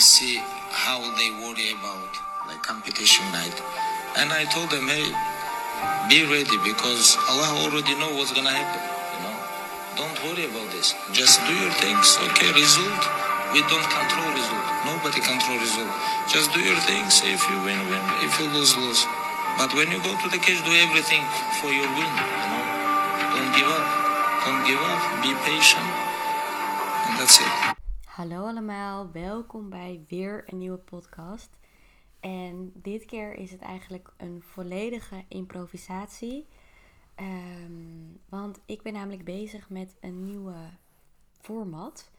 see how they worry about like competition night. And I told them, hey, be ready because Allah already know what's gonna happen. You know, don't worry about this. Just do your things. Okay, result. We don't control result. Nobody control result. Just do your things. If you win, win. If you lose, lose. But when you go to the cage, do everything for your win. You know, don't give up. Don't give up. Be patient. And that's it. Hallo allemaal, welkom bij weer een nieuwe podcast. En dit keer is het eigenlijk een volledige improvisatie. Ehm, want ik ben namelijk bezig met een nieuwe format.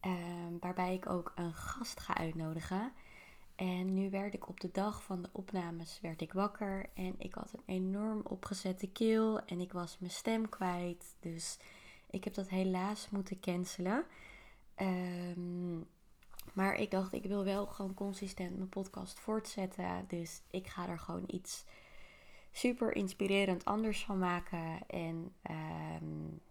ehm, waarbij ik ook een gast ga uitnodigen. En nu werd ik op de dag van de opnames werd ik wakker. En ik had een enorm opgezette keel. En ik was mijn stem kwijt. Dus ik heb dat helaas moeten cancelen. Ehm, maar ik dacht, ik wil wel gewoon consistent mijn podcast voortzetten. Dus ik ga er gewoon iets super inspirerend anders van maken. En ehm,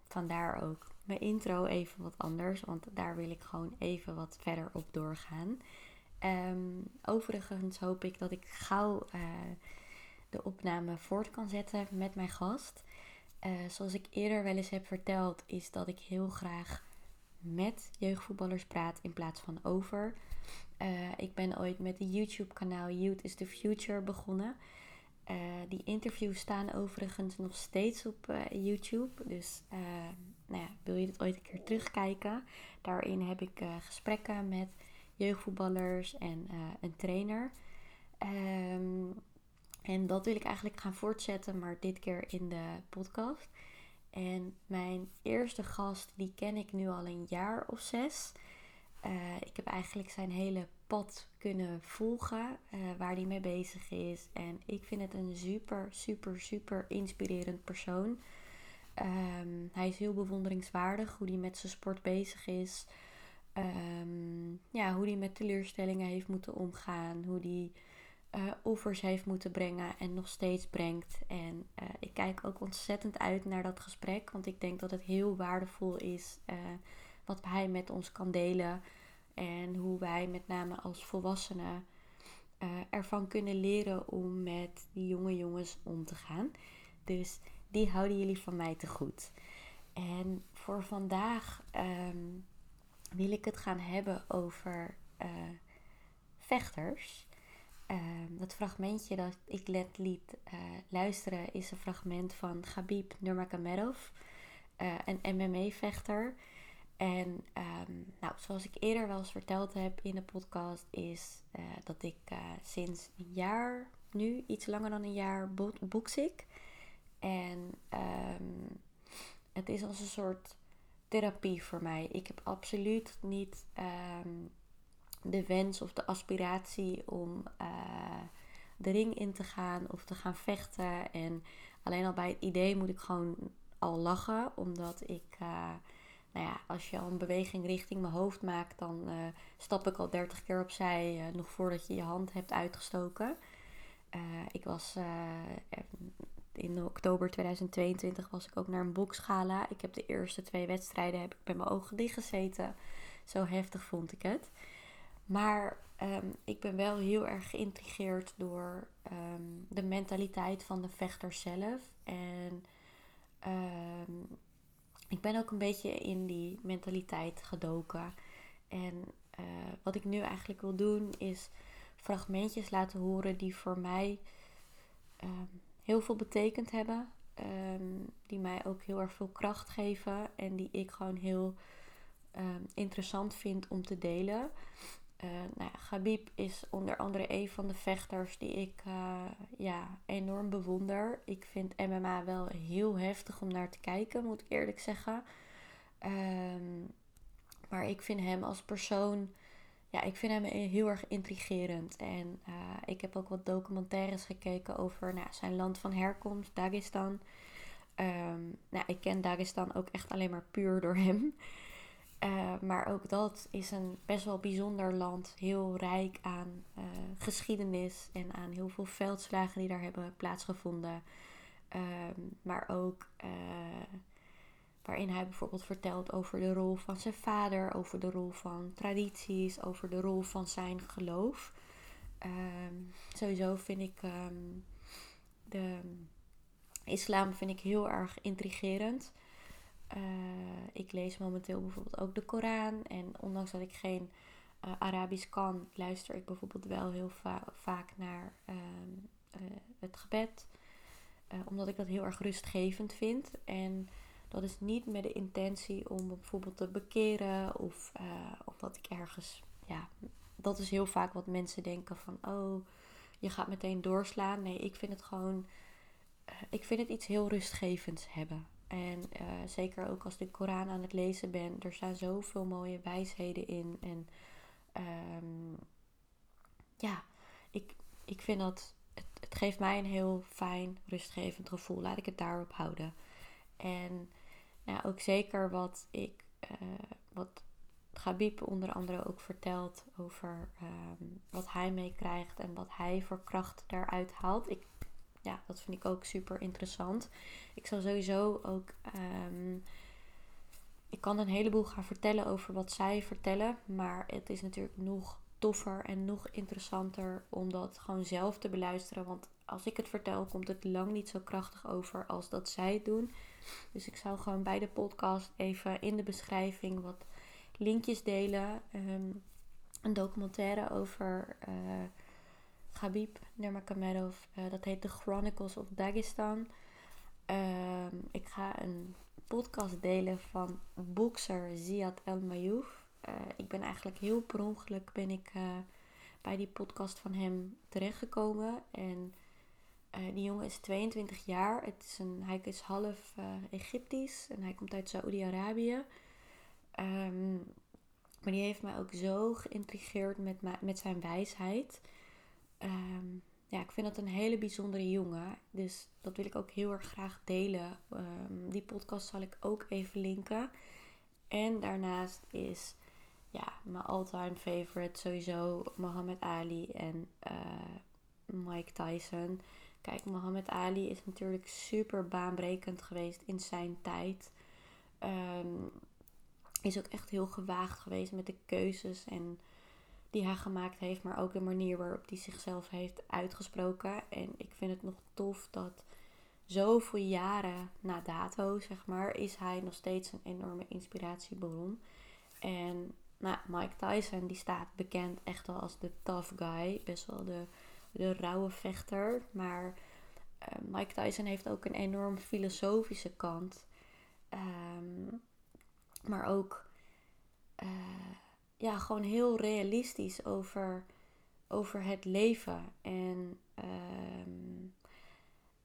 vandaar ook mijn intro even wat anders. Want daar wil ik gewoon even wat verder op doorgaan. Ehm, overigens hoop ik dat ik gauw eh, de opname voort kan zetten met mijn gast. Eh, zoals ik eerder wel eens heb verteld, is dat ik heel graag met jeugdvoetballers praat in plaats van over. Eh, ik ben ooit met een YouTube-kanaal Youth is the Future begonnen. Eh, die interviews staan overigens nog steeds op eh, YouTube. Dus nou ja, wil je dit ooit een keer terugkijken? Daarin heb ik gesprekken met jeugdvoetballers en een trainer. Ehm, en dat wil ik eigenlijk gaan voortzetten, maar dit keer in de podcast. En mijn eerste gast, die ken ik nu al een jaar of zes. Eh, ik heb eigenlijk zijn hele pad kunnen volgen eh, waar hij mee bezig is. En ik vind het een super, super, super inspirerend persoon. Ehm, hij is heel bewonderingswaardig hoe hij met zijn sport bezig is. Ehm, ja, hoe hij met teleurstellingen heeft moeten omgaan. Hoe hij eh, offers heeft moeten brengen en nog steeds brengt. En eh, ik kijk ook ontzettend uit naar dat gesprek. Want ik denk dat het heel waardevol is eh, wat hij met ons kan delen. En hoe wij met name als volwassenen ervan kunnen leren om met die jonge jongens om te gaan. Dus die houden jullie van mij te goed. En voor vandaag ehm, wil ik het gaan hebben over vechters. Ehm, dat fragmentje dat ik net liet eh, luisteren is een fragment van Khabib Nurmagomedov, eh, een MMA-vechter. En ehm, nou, zoals ik eerder wel eens verteld heb in de podcast, is eh, dat ik sinds een jaar, nu iets langer dan een jaar, bo- box ik. En ehm, het is als een soort therapie voor mij. Ik heb absoluut niet de wens of de aspiratie om eh, de ring in te gaan of te gaan vechten. En alleen al bij het idee moet ik gewoon al lachen, omdat ik, eh, nou ja, als je al een beweging richting mijn hoofd maakt, dan eh, stap ik al 30 keer opzij, nog voordat je je hand hebt uitgestoken. Ik was in oktober 2022 was ik ook naar een boksgala. Ik heb de eerste twee wedstrijden heb ik met mijn ogen dicht gezeten. Zo heftig vond ik het. Maar ehm, ik ben wel heel erg geïntrigeerd door ehm, de mentaliteit van de vechter zelf. En ehm, ik ben ook een beetje in die mentaliteit gedoken. En eh, wat ik nu eigenlijk wil doen is fragmentjes laten horen die voor mij heel veel betekend hebben. Die mij ook heel erg veel kracht geven. En die ik gewoon heel interessant vind om te delen. Eh nou ja, Gabib is onder andere een van de vechters die ik eh, ja, enorm bewonder. Ik vind MMA wel heel heftig om naar te kijken, moet ik eerlijk zeggen. Ehm, maar ik vind hem als persoon, ja, ik vind hem heel erg intrigerend. En eh, ik heb ook wat documentaires gekeken over nou, zijn land van herkomst, Dagestan. Ehm, nou, ik ken Dagestan ook echt alleen maar puur door hem. Uh, maar ook dat is een best wel bijzonder land. Heel rijk aan uh, geschiedenis en aan heel veel veldslagen die daar hebben plaatsgevonden. Um, maar ook uh, waarin hij bijvoorbeeld vertelt over de rol van zijn vader, over de rol van tradities, over de rol van zijn geloof. Ehm, sowieso vind ik ehm, de islam vind ik heel erg intrigerend. Uh, ik lees momenteel bijvoorbeeld ook de Koran. En ondanks dat ik geen uh, Arabisch kan, luister ik bijvoorbeeld wel heel vaak naar uh, het gebed. omdat ik dat heel erg rustgevend vind. En dat is niet met de intentie om bijvoorbeeld te bekeren of omdat ik ergens, ja, dat is heel vaak wat mensen denken van, oh, je gaat meteen doorslaan. Nee, ik vind het gewoon, ik vind het iets heel rustgevends hebben. En uh, zeker ook als ik de Koran aan het lezen ben, er staan zoveel mooie wijsheden in. En um, ja, ik, ik vind dat, het, het geeft mij een heel fijn, rustgevend gevoel. Laat ik het daarop houden. En ja, ook zeker wat ik, uh, wat Gabib onder andere ook vertelt over um, wat hij meekrijgt en wat hij voor kracht daaruit haalt. Ik ja, dat vind ik ook super interessant. Ik zal sowieso ook. Ehm, ik kan een heleboel gaan vertellen over wat zij vertellen. Maar het is natuurlijk nog toffer en nog interessanter om dat gewoon zelf te beluisteren. Want als ik het vertel, komt het lang niet zo krachtig over als dat zij het doen. Dus ik zal gewoon bij de podcast even in de beschrijving wat linkjes delen. Um, een documentaire over. Uh, Habib Nurmagomedov. Uh, dat heet The Chronicles of Dagestan. Ehm, ik ga een podcast delen van bokser Ziad El Mayouf. Uh, ik ben eigenlijk heel per ongeluk ben ik, uh, bij die podcast van hem terechtgekomen. En die jongen is 22 jaar. Het is een, hij is half Egyptisch en hij komt uit Saoedi-Arabië. Um, maar die heeft mij ook zo geïntrigeerd met, met zijn wijsheid. Ehm, ja, ik vind dat een hele bijzondere jongen. Dus dat wil ik ook heel erg graag delen. Um, die podcast zal ik ook even linken. En daarnaast is ja, mijn all-time favorite sowieso Muhammad Ali en uh, Mike Tyson. Kijk, Muhammad Ali is natuurlijk super baanbrekend geweest in zijn tijd. Um, is ook echt heel gewaagd geweest met de keuzes en die hij gemaakt heeft, maar ook de manier waarop hij zichzelf heeft uitgesproken. En ik vind het nog tof dat zoveel jaren na dato, zeg maar, is hij nog steeds een enorme inspiratiebron. En nou, Mike Tyson, die staat bekend echt wel als de tough guy, best wel de, de rauwe vechter. Maar uh, Mike Tyson heeft ook een enorm filosofische kant. Um, maar ook uh, ja, gewoon heel realistisch over, over het leven. En um,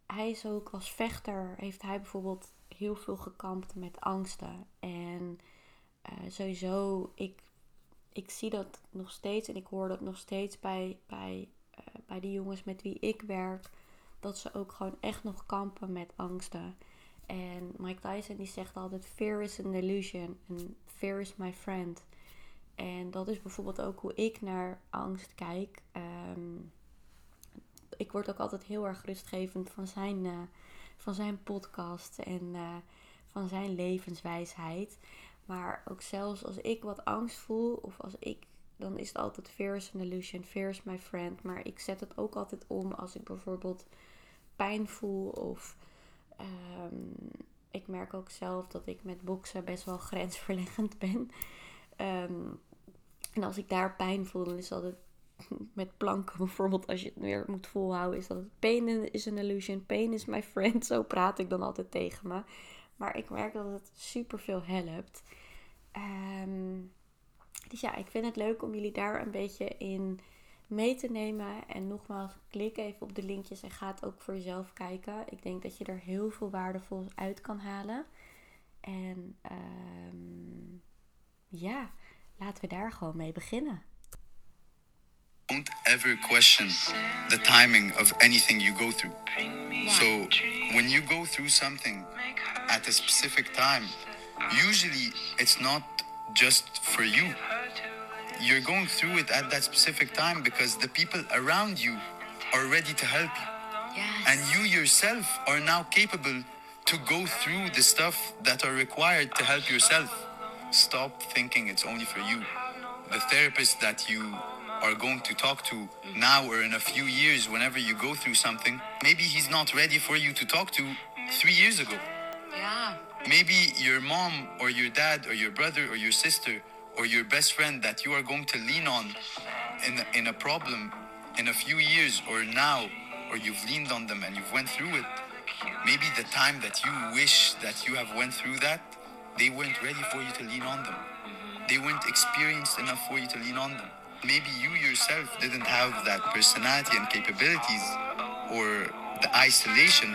hij is ook als vechter, heeft hij bijvoorbeeld heel veel gekampt met angsten. En uh, sowieso, ik, ik zie dat nog steeds en ik hoor dat nog steeds bij, bij, uh, bij die jongens met wie ik werk. Dat ze ook gewoon echt nog kampen met angsten. En Mike Tyson die zegt altijd: Fear is an illusion and fear is my friend. En dat is bijvoorbeeld ook hoe ik naar angst kijk. Ehm, ik word ook altijd heel erg rustgevend van zijn, uh, van zijn podcast en uh, van zijn levenswijsheid. Maar ook zelfs als ik wat angst voel of als ik, dan is het altijd fear is an illusion, fear is my friend. Maar ik zet het ook altijd om als ik bijvoorbeeld pijn voel of um, ik merk ook zelf dat ik met boksen best wel grensverleggend ben. En als ik daar pijn voel, dan is dat het met planken bijvoorbeeld, als je het weer moet volhouden, is dat het pain is an illusion, pain is my friend. Zo praat ik dan altijd tegen me. Maar ik merk dat het super veel helpt. Um, dus ja, ik vind het leuk om jullie daar een beetje in mee te nemen. En nogmaals, klik even op de linkjes en ga het ook voor jezelf kijken. Ik denk dat je er heel veel waardevol uit kan halen. En um, ja. Laten we daar gewoon mee beginnen. Don't ever question the timing of anything you go through. So, when you go through something at a specific time, usually it's not just for you. You're going through it at that specific time because the people around you are ready to help you. Yes. And you yourself are now capable to go through the stuff that are required to help yourself. Stop thinking it's only for you. The therapist that you are going to talk to now or in a few years, whenever you go through something, maybe he's not ready for you to talk to three years ago. Ja. Maybe your mom or your dad or your brother or your sister or your best friend that you are going to lean on in in a problem in a few years or now or you've leaned on them and you've went through it maybe the time that you wish that you have went through that they weren't ready for you to lean on them. Mm-hmm. They weren't experienced enough for you to lean on them. Maybe you yourself didn't have that personality and capabilities or the isolation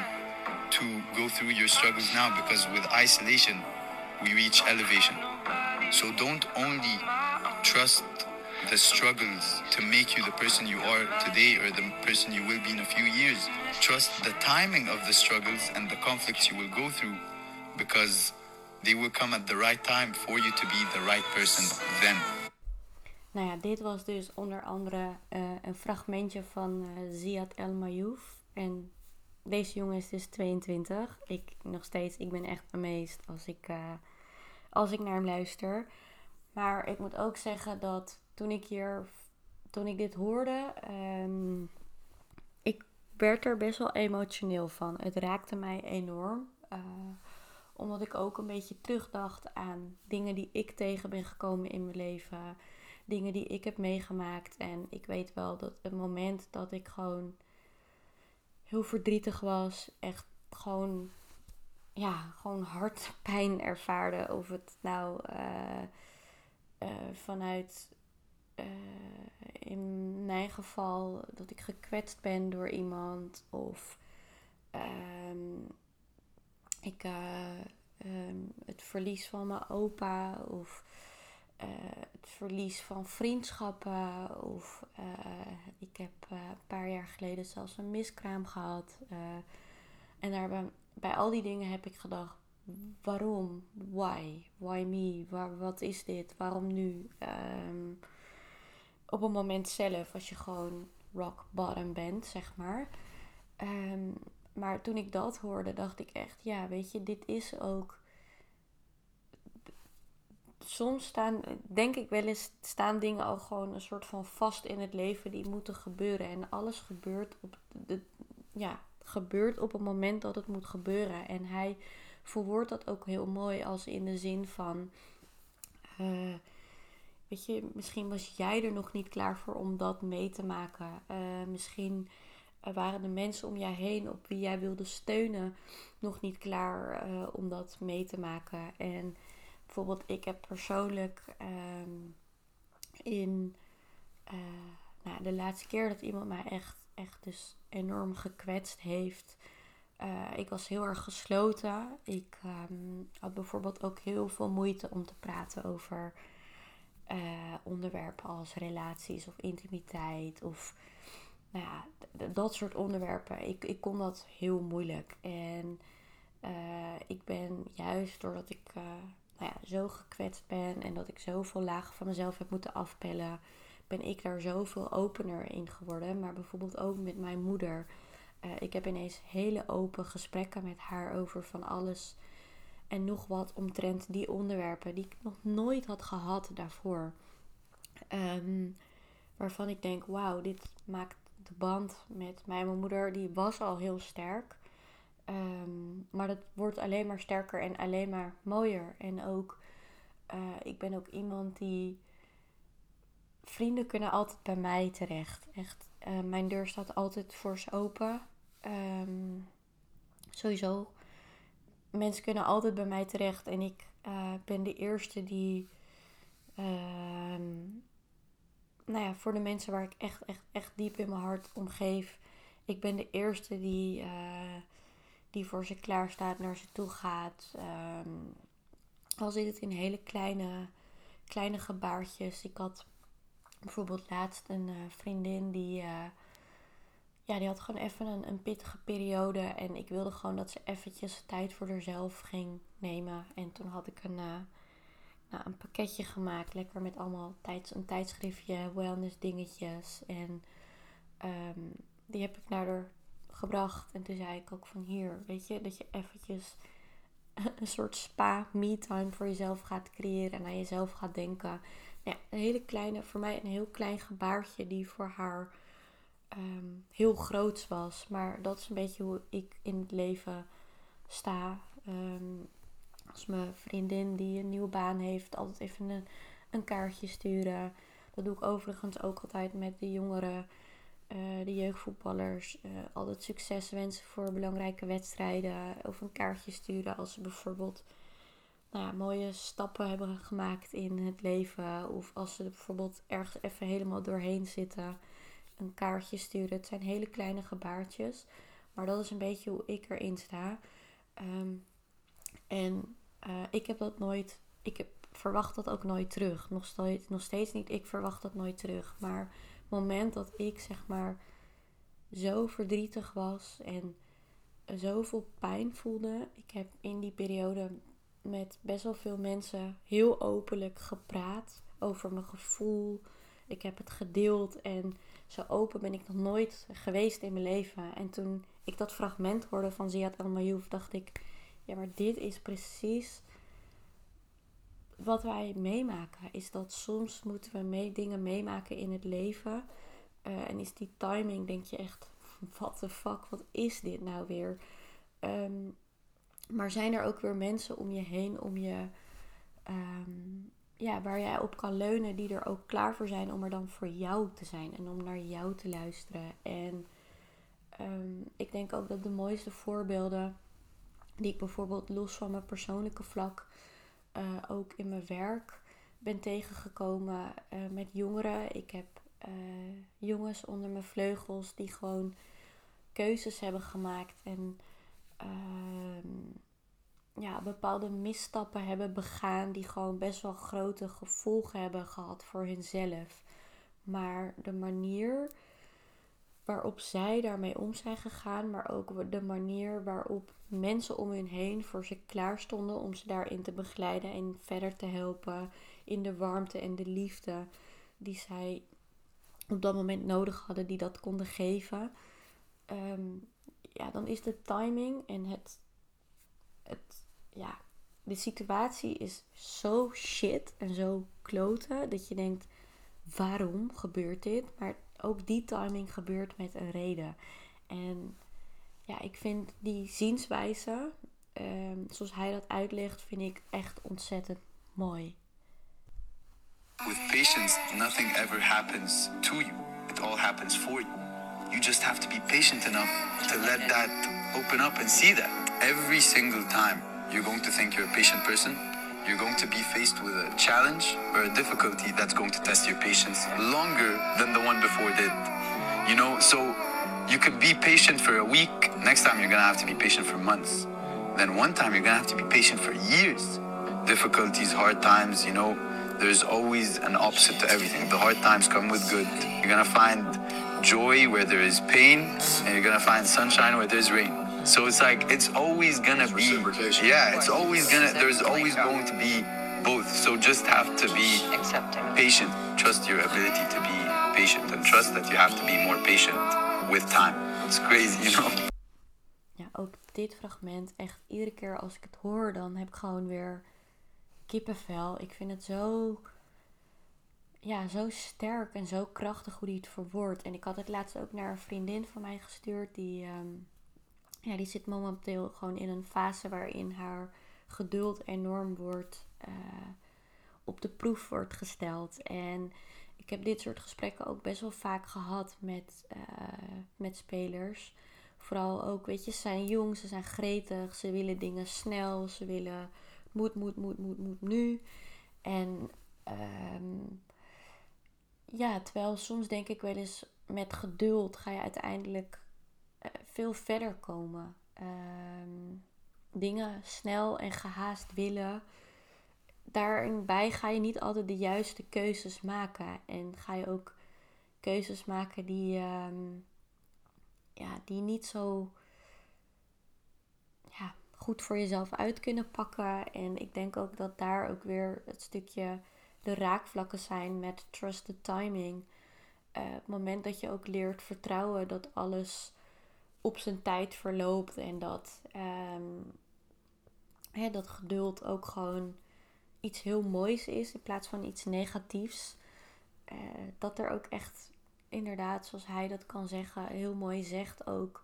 to go through your struggles now because with isolation we reach elevation. So don't only trust the struggles to make you the person you are today or the person you will be in a few years. Trust the timing of the struggles and the conflicts you will go through because they will come at the right time for you to be the right person then. Nou ja, dit was dus onder andere eh, een fragmentje van eh Ziad El Mayouf. En deze jongen is dus 22. Ik nog steeds, ik ben echt amazed als ik, eh, als ik naar hem luister. Maar ik moet ook zeggen dat toen ik hier, toen ik dit hoorde, ehm, ik werd er best wel emotioneel van. Het raakte mij enorm. Omdat ik ook een beetje terugdacht aan dingen die ik tegen ben gekomen in mijn leven. Dingen die ik heb meegemaakt. En ik weet wel dat het moment dat ik gewoon heel verdrietig was, echt gewoon, ja, gewoon hartpijn ervaarde. Of het nou eh, eh, vanuit, eh, in mijn geval, dat ik gekwetst ben door iemand. Of ehm, ik, eh, ehm, het verlies van mijn opa. Of eh, het verlies van vriendschappen. Of eh, ik heb een paar jaar geleden zelfs een miskraam gehad. eh, en daar bij, al die dingen heb ik gedacht: waarom? Why? Why me? Waar, wat is dit? Waarom nu? Ehm, op een moment zelf, als je gewoon rock bottom bent, zeg maar. Ehm, maar toen ik dat hoorde, dacht ik echt: ja, weet je, dit is ook soms staan, denk ik wel eens, staan dingen al gewoon een soort van vast in het leven die moeten gebeuren. En alles gebeurt op, ja, gebeurt op het moment dat het moet gebeuren. En hij verwoordt dat ook heel mooi als in de zin van, eh, weet je, misschien was jij er nog niet klaar voor om dat mee te maken. Eh, misschien waren de mensen om jou heen op wie jij wilde steunen nog niet klaar eh, om dat mee te maken. En bijvoorbeeld, ik heb persoonlijk ehm, in eh, nou, de laatste keer dat iemand mij echt, echt dus enorm gekwetst heeft. eh, ik was heel erg gesloten. Ik ehm, had bijvoorbeeld ook heel veel moeite om te praten over onderwerpen als relaties of intimiteit of nou ja, dat soort onderwerpen. Ik, ik kon dat heel moeilijk. En eh, ik ben juist doordat ik eh, nou ja, zo gekwetst ben en dat ik zoveel lagen van mezelf heb moeten afpellen, ben ik daar zoveel opener in geworden. Maar bijvoorbeeld ook met mijn moeder. Eh, ik heb ineens hele open gesprekken met haar over van alles en nog wat omtrent die onderwerpen die ik nog nooit had gehad daarvoor. Ehm, waarvan ik denk, wauw, dit maakt de band met mij en mijn moeder, die was al heel sterk. Ehm, maar dat wordt alleen maar sterker en alleen maar mooier. En ook, eh, ik ben ook iemand die. Vrienden kunnen altijd bij mij terecht. Echt, eh, mijn deur staat altijd voor ze open. Ehm, sowieso. Mensen kunnen altijd bij mij terecht. En ik eh, ben de eerste die. Nou ja, voor de mensen waar ik echt, echt, echt diep in mijn hart om geef. Ik ben de eerste die, eh, die voor ze klaar staat, naar ze toe gaat. Ehm, al zit het in hele kleine, kleine gebaartjes. Ik had bijvoorbeeld laatst een eh, vriendin die, eh, ja, die had gewoon even een, een pittige periode. En ik wilde gewoon dat ze eventjes tijd voor haarzelf ging nemen. En toen had ik een, nou, een pakketje gemaakt. Lekker met allemaal tijds, een tijdschriftje, wellness dingetjes. En ehm, die heb ik naar haar gebracht. En toen zei ik ook van hier, weet je, dat je eventjes een soort spa me-time voor jezelf gaat creëren en aan jezelf gaat denken. Ja, een hele kleine, voor mij een heel klein gebaartje die voor haar ehm, heel groot was. Maar dat is een beetje hoe ik in het leven sta. Ehm, als mijn vriendin die een nieuwe baan heeft, altijd even een, een kaartje sturen. Dat doe ik overigens ook altijd met de jongeren, uh, de jeugdvoetballers. Uh, altijd succes wensen voor belangrijke wedstrijden. Of een kaartje sturen als ze bijvoorbeeld nou ja, mooie stappen hebben gemaakt in het leven. Of als ze bijvoorbeeld ergens even helemaal doorheen zitten. Een kaartje sturen. Het zijn hele kleine gebaartjes. Maar dat is een beetje hoe ik erin sta. Um, en uh, ik heb dat nooit. Ik heb, verwacht dat ook nooit terug. Nog steeds, nog steeds niet. Ik verwacht dat nooit terug. Maar het moment dat ik zeg maar zo verdrietig was en zoveel pijn voelde. Ik heb in die periode met best wel veel mensen heel openlijk gepraat over mijn gevoel. Ik heb het gedeeld en zo open ben ik nog nooit geweest in mijn leven. En toen ik dat fragment hoorde van Ziad El Mayouf, dacht ik: ja, maar dit is precies wat wij meemaken. Is dat soms moeten we mee, dingen meemaken in het leven. Uh, en is die timing, denk je echt: what the fuck, wat is dit nou weer? Um, maar zijn er ook weer mensen om je heen om je, um, ja, waar jij op kan leunen, die er ook klaar voor zijn om er dan voor jou te zijn en om naar jou te luisteren. En um, ik denk ook dat de mooiste voorbeelden, die ik bijvoorbeeld los van mijn persoonlijke vlak, uh, ook in mijn werk ben tegengekomen uh, met jongeren. Ik heb uh, jongens onder mijn vleugels die gewoon keuzes hebben gemaakt en uh, ja, bepaalde misstappen hebben begaan die gewoon best wel grote gevolgen hebben gehad voor hunzelf. Maar de manier waarop zij daarmee om zijn gegaan, maar ook de manier waarop mensen om hun heen voor ze klaar stonden om ze daarin te begeleiden en verder te helpen in de warmte en de liefde die zij op dat moment nodig hadden, die dat konden geven. Um, ja, dan is de timing en het, het, ja, de situatie is zo shit en zo kloten dat je denkt, waarom gebeurt dit? Maar ook die timing gebeurt met een reden. En ja, ik vind die zienswijze, um, zoals hij dat uitlegt, vind ik echt ontzettend mooi. With patience, nothing ever happens to you. It all happens for you. You just have to be patient enough to let that open up and see that. Every single time you're going to think you're a patient person, you're going to be faced with a challenge or a difficulty that's going to test your patience longer than the one before did. You know, so you could be patient for a week, next time you're gonna have to be patient for months. Then one time you're gonna have to be patient for years. Difficulties, hard times, you know, there's always an opposite to everything. The hard times come with good. You're gonna find joy where there is pain, and you're gonna find sunshine where there's rain. So it's like it's always gonna be yeah, it's always gonna there's always going to be both. So just have to be patient. Trust your ability to be patient and trust that you have to be more patient with time. It's crazy, you know. Ja, ook dit fragment echt iedere keer als ik het hoor, dan heb ik gewoon weer kippenvel. Ik vind het zo ja, zo sterk en zo krachtig hoe hij het verwoordt. En ik had het laatst ook naar een vriendin van mij gestuurd. Die, um, ja, die zit momenteel gewoon in een fase waarin haar geduld enorm wordt uh, op de proef wordt gesteld. En ik heb dit soort gesprekken ook best wel vaak gehad met, uh, met spelers. Vooral ook, weet je, ze zijn jong, ze zijn gretig, ze willen dingen snel, ze willen moet, moet, moet, moet, moet nu. En um, ja, terwijl soms denk ik wel eens met geduld ga je uiteindelijk veel verder komen. Uh, dingen snel en gehaast willen. Daarbij ga je niet altijd de juiste keuzes maken. En ga je ook keuzes maken die, um, ja, die niet zo ja, goed voor jezelf uit kunnen pakken. En ik denk ook dat daar ook weer het stukje de raakvlakken zijn met trusted timing. Uh, het moment dat je ook leert vertrouwen dat alles op zijn tijd verloopt en dat, ehm, hè, dat geduld ook gewoon iets heel moois is in plaats van iets negatiefs. Uh, dat er ook echt, inderdaad, zoals hij dat kan zeggen, heel mooi zegt ook,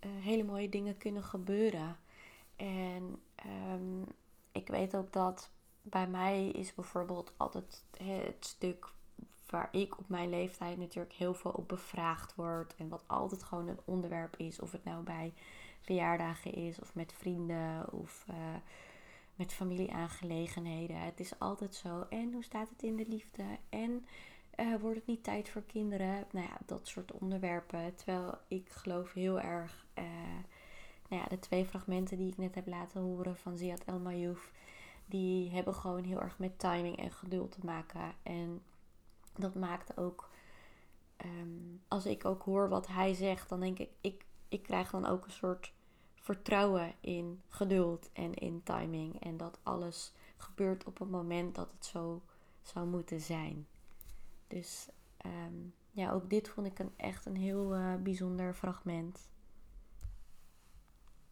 uh, hele mooie dingen kunnen gebeuren. En um, ik weet ook dat bij mij is bijvoorbeeld altijd het stuk waar ik op mijn leeftijd natuurlijk heel veel op bevraagd word. En wat altijd gewoon een onderwerp is. Of het nou bij verjaardagen is, of met vrienden, of uh, met familieaangelegenheden. Het is altijd zo. En hoe staat het in de liefde? En uh, wordt het niet tijd voor kinderen? Nou ja, dat soort onderwerpen. Terwijl ik geloof heel erg. Uh, nou ja, de twee fragmenten die ik net heb laten horen van Ziad El Mayouf. Die hebben gewoon heel erg met timing en geduld te maken. En dat maakt ook, um, als ik ook hoor wat hij zegt, dan denk ik, ik, ik krijg dan ook een soort vertrouwen in geduld en in timing. En dat alles gebeurt op het moment dat het zo zou moeten zijn. Dus um, ja, ook dit vond ik een, echt een heel uh, bijzonder fragment.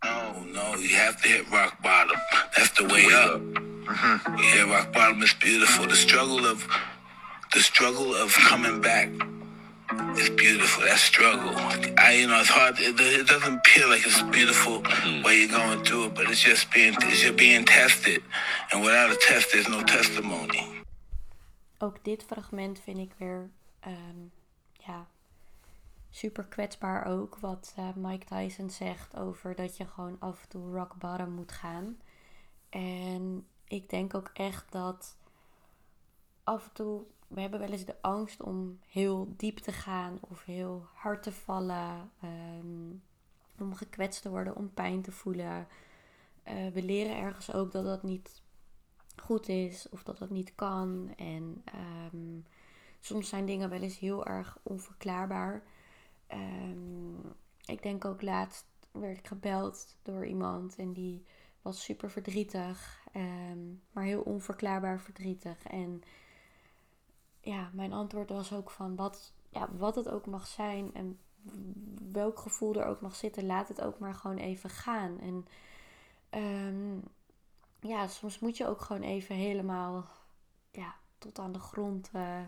No, no, you have to hit rock bottom. That's the way up. Mm-hmm. Yeah, rock bottom is beautiful. The struggle of the struggle of coming back is beautiful. That struggle, I you know, it's hard. It, it doesn't feel like it's beautiful mm-hmm. while you're going through it, but it's just being it's just being tested, and without a test, there's no testimony. Ook dit fragment vind ik weer, um, ja, super kwetsbaar ook. Wat uh, Mike Tyson zegt over dat je gewoon af en toe rock bottom moet gaan. En ik denk ook echt dat af en toe we hebben wel eens de angst om heel diep te gaan of heel hard te vallen, um, om gekwetst te worden, om pijn te voelen. Uh, we leren ergens ook dat dat niet goed is of dat dat niet kan. En um, soms zijn dingen wel eens heel erg onverklaarbaar. Um, ik denk ook laatst werd ik gebeld door iemand en die was super verdrietig, maar heel onverklaarbaar verdrietig. En ja, mijn antwoord was ook van wat, ja, wat het ook mag zijn en welk gevoel er ook mag zitten, laat het ook maar gewoon even gaan. En um, ja, soms moet je ook gewoon even helemaal ja, tot aan de grond, uh,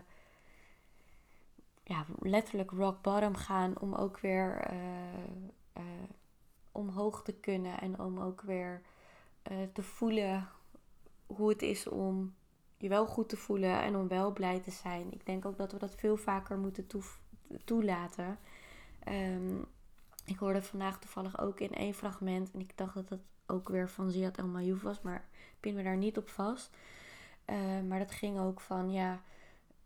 ja, letterlijk rock bottom gaan om ook weer uh, uh, omhoog te kunnen en om ook weer te voelen hoe het is om je wel goed te voelen en om wel blij te zijn. Ik denk ook dat we dat veel vaker moeten toelaten. Um, ik hoorde vandaag toevallig ook in één fragment, en ik dacht dat het ook weer van Ziad El Mayouf was, maar pin me daar niet op vast. Uh, maar dat ging ook van, ja,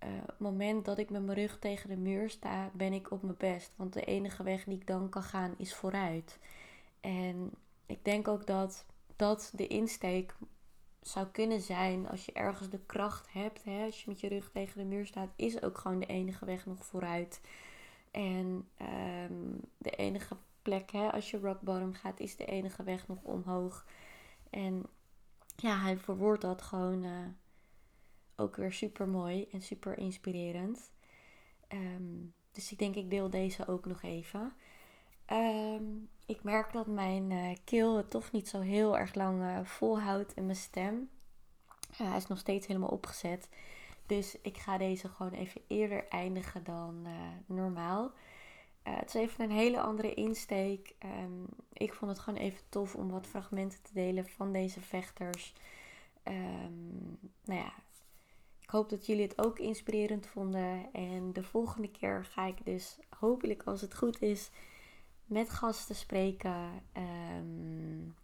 uh, het moment dat ik met mijn rug tegen de muur sta, ben ik op mijn best. Want de enige weg die ik dan kan gaan is vooruit. En ik denk ook dat dat de insteek zou kunnen zijn als je ergens de kracht hebt, hè, als je met je rug tegen de muur staat, is ook gewoon de enige weg nog vooruit. En um, de enige plek, hè, als je rock bottom gaat, is de enige weg nog omhoog. En ja, hij verwoordt dat gewoon uh, ook weer super mooi en super inspirerend. Um, dus ik denk, ik deel deze ook nog even. Um, ik merk dat mijn uh, keel het toch niet zo heel erg lang uh, volhoudt en mijn stem. Hij is nog steeds helemaal opgezet. Dus ik ga deze gewoon even eerder eindigen dan normaal. het is even een hele andere insteek. Um, ik vond het gewoon even tof om wat fragmenten te delen van deze vechters. Um, nou ja, ik hoop dat jullie het ook inspirerend vonden. En de volgende keer ga ik dus hopelijk als het goed is met gasten spreken. Um,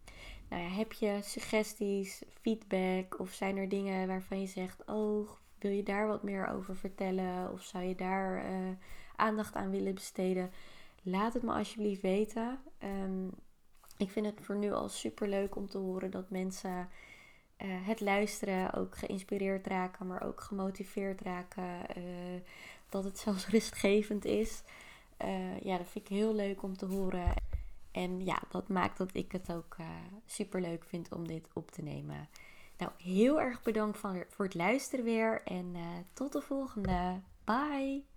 nou ja, heb je suggesties, feedback of zijn er dingen waarvan je zegt: Oh, wil je daar wat meer over vertellen? Of zou je daar uh, aandacht aan willen besteden? Laat het me alsjeblieft weten. Um, ik vind het voor nu al super leuk om te horen dat mensen uh, het luisteren ook geïnspireerd raken, maar ook gemotiveerd raken. Uh, dat het zelfs rustgevend is. Uh, ja, dat vind ik heel leuk om te horen. En ja, dat maakt dat ik het ook uh, super leuk vind om dit op te nemen. Nou, heel erg bedankt voor het luisteren weer. En uh, tot de volgende. Bye!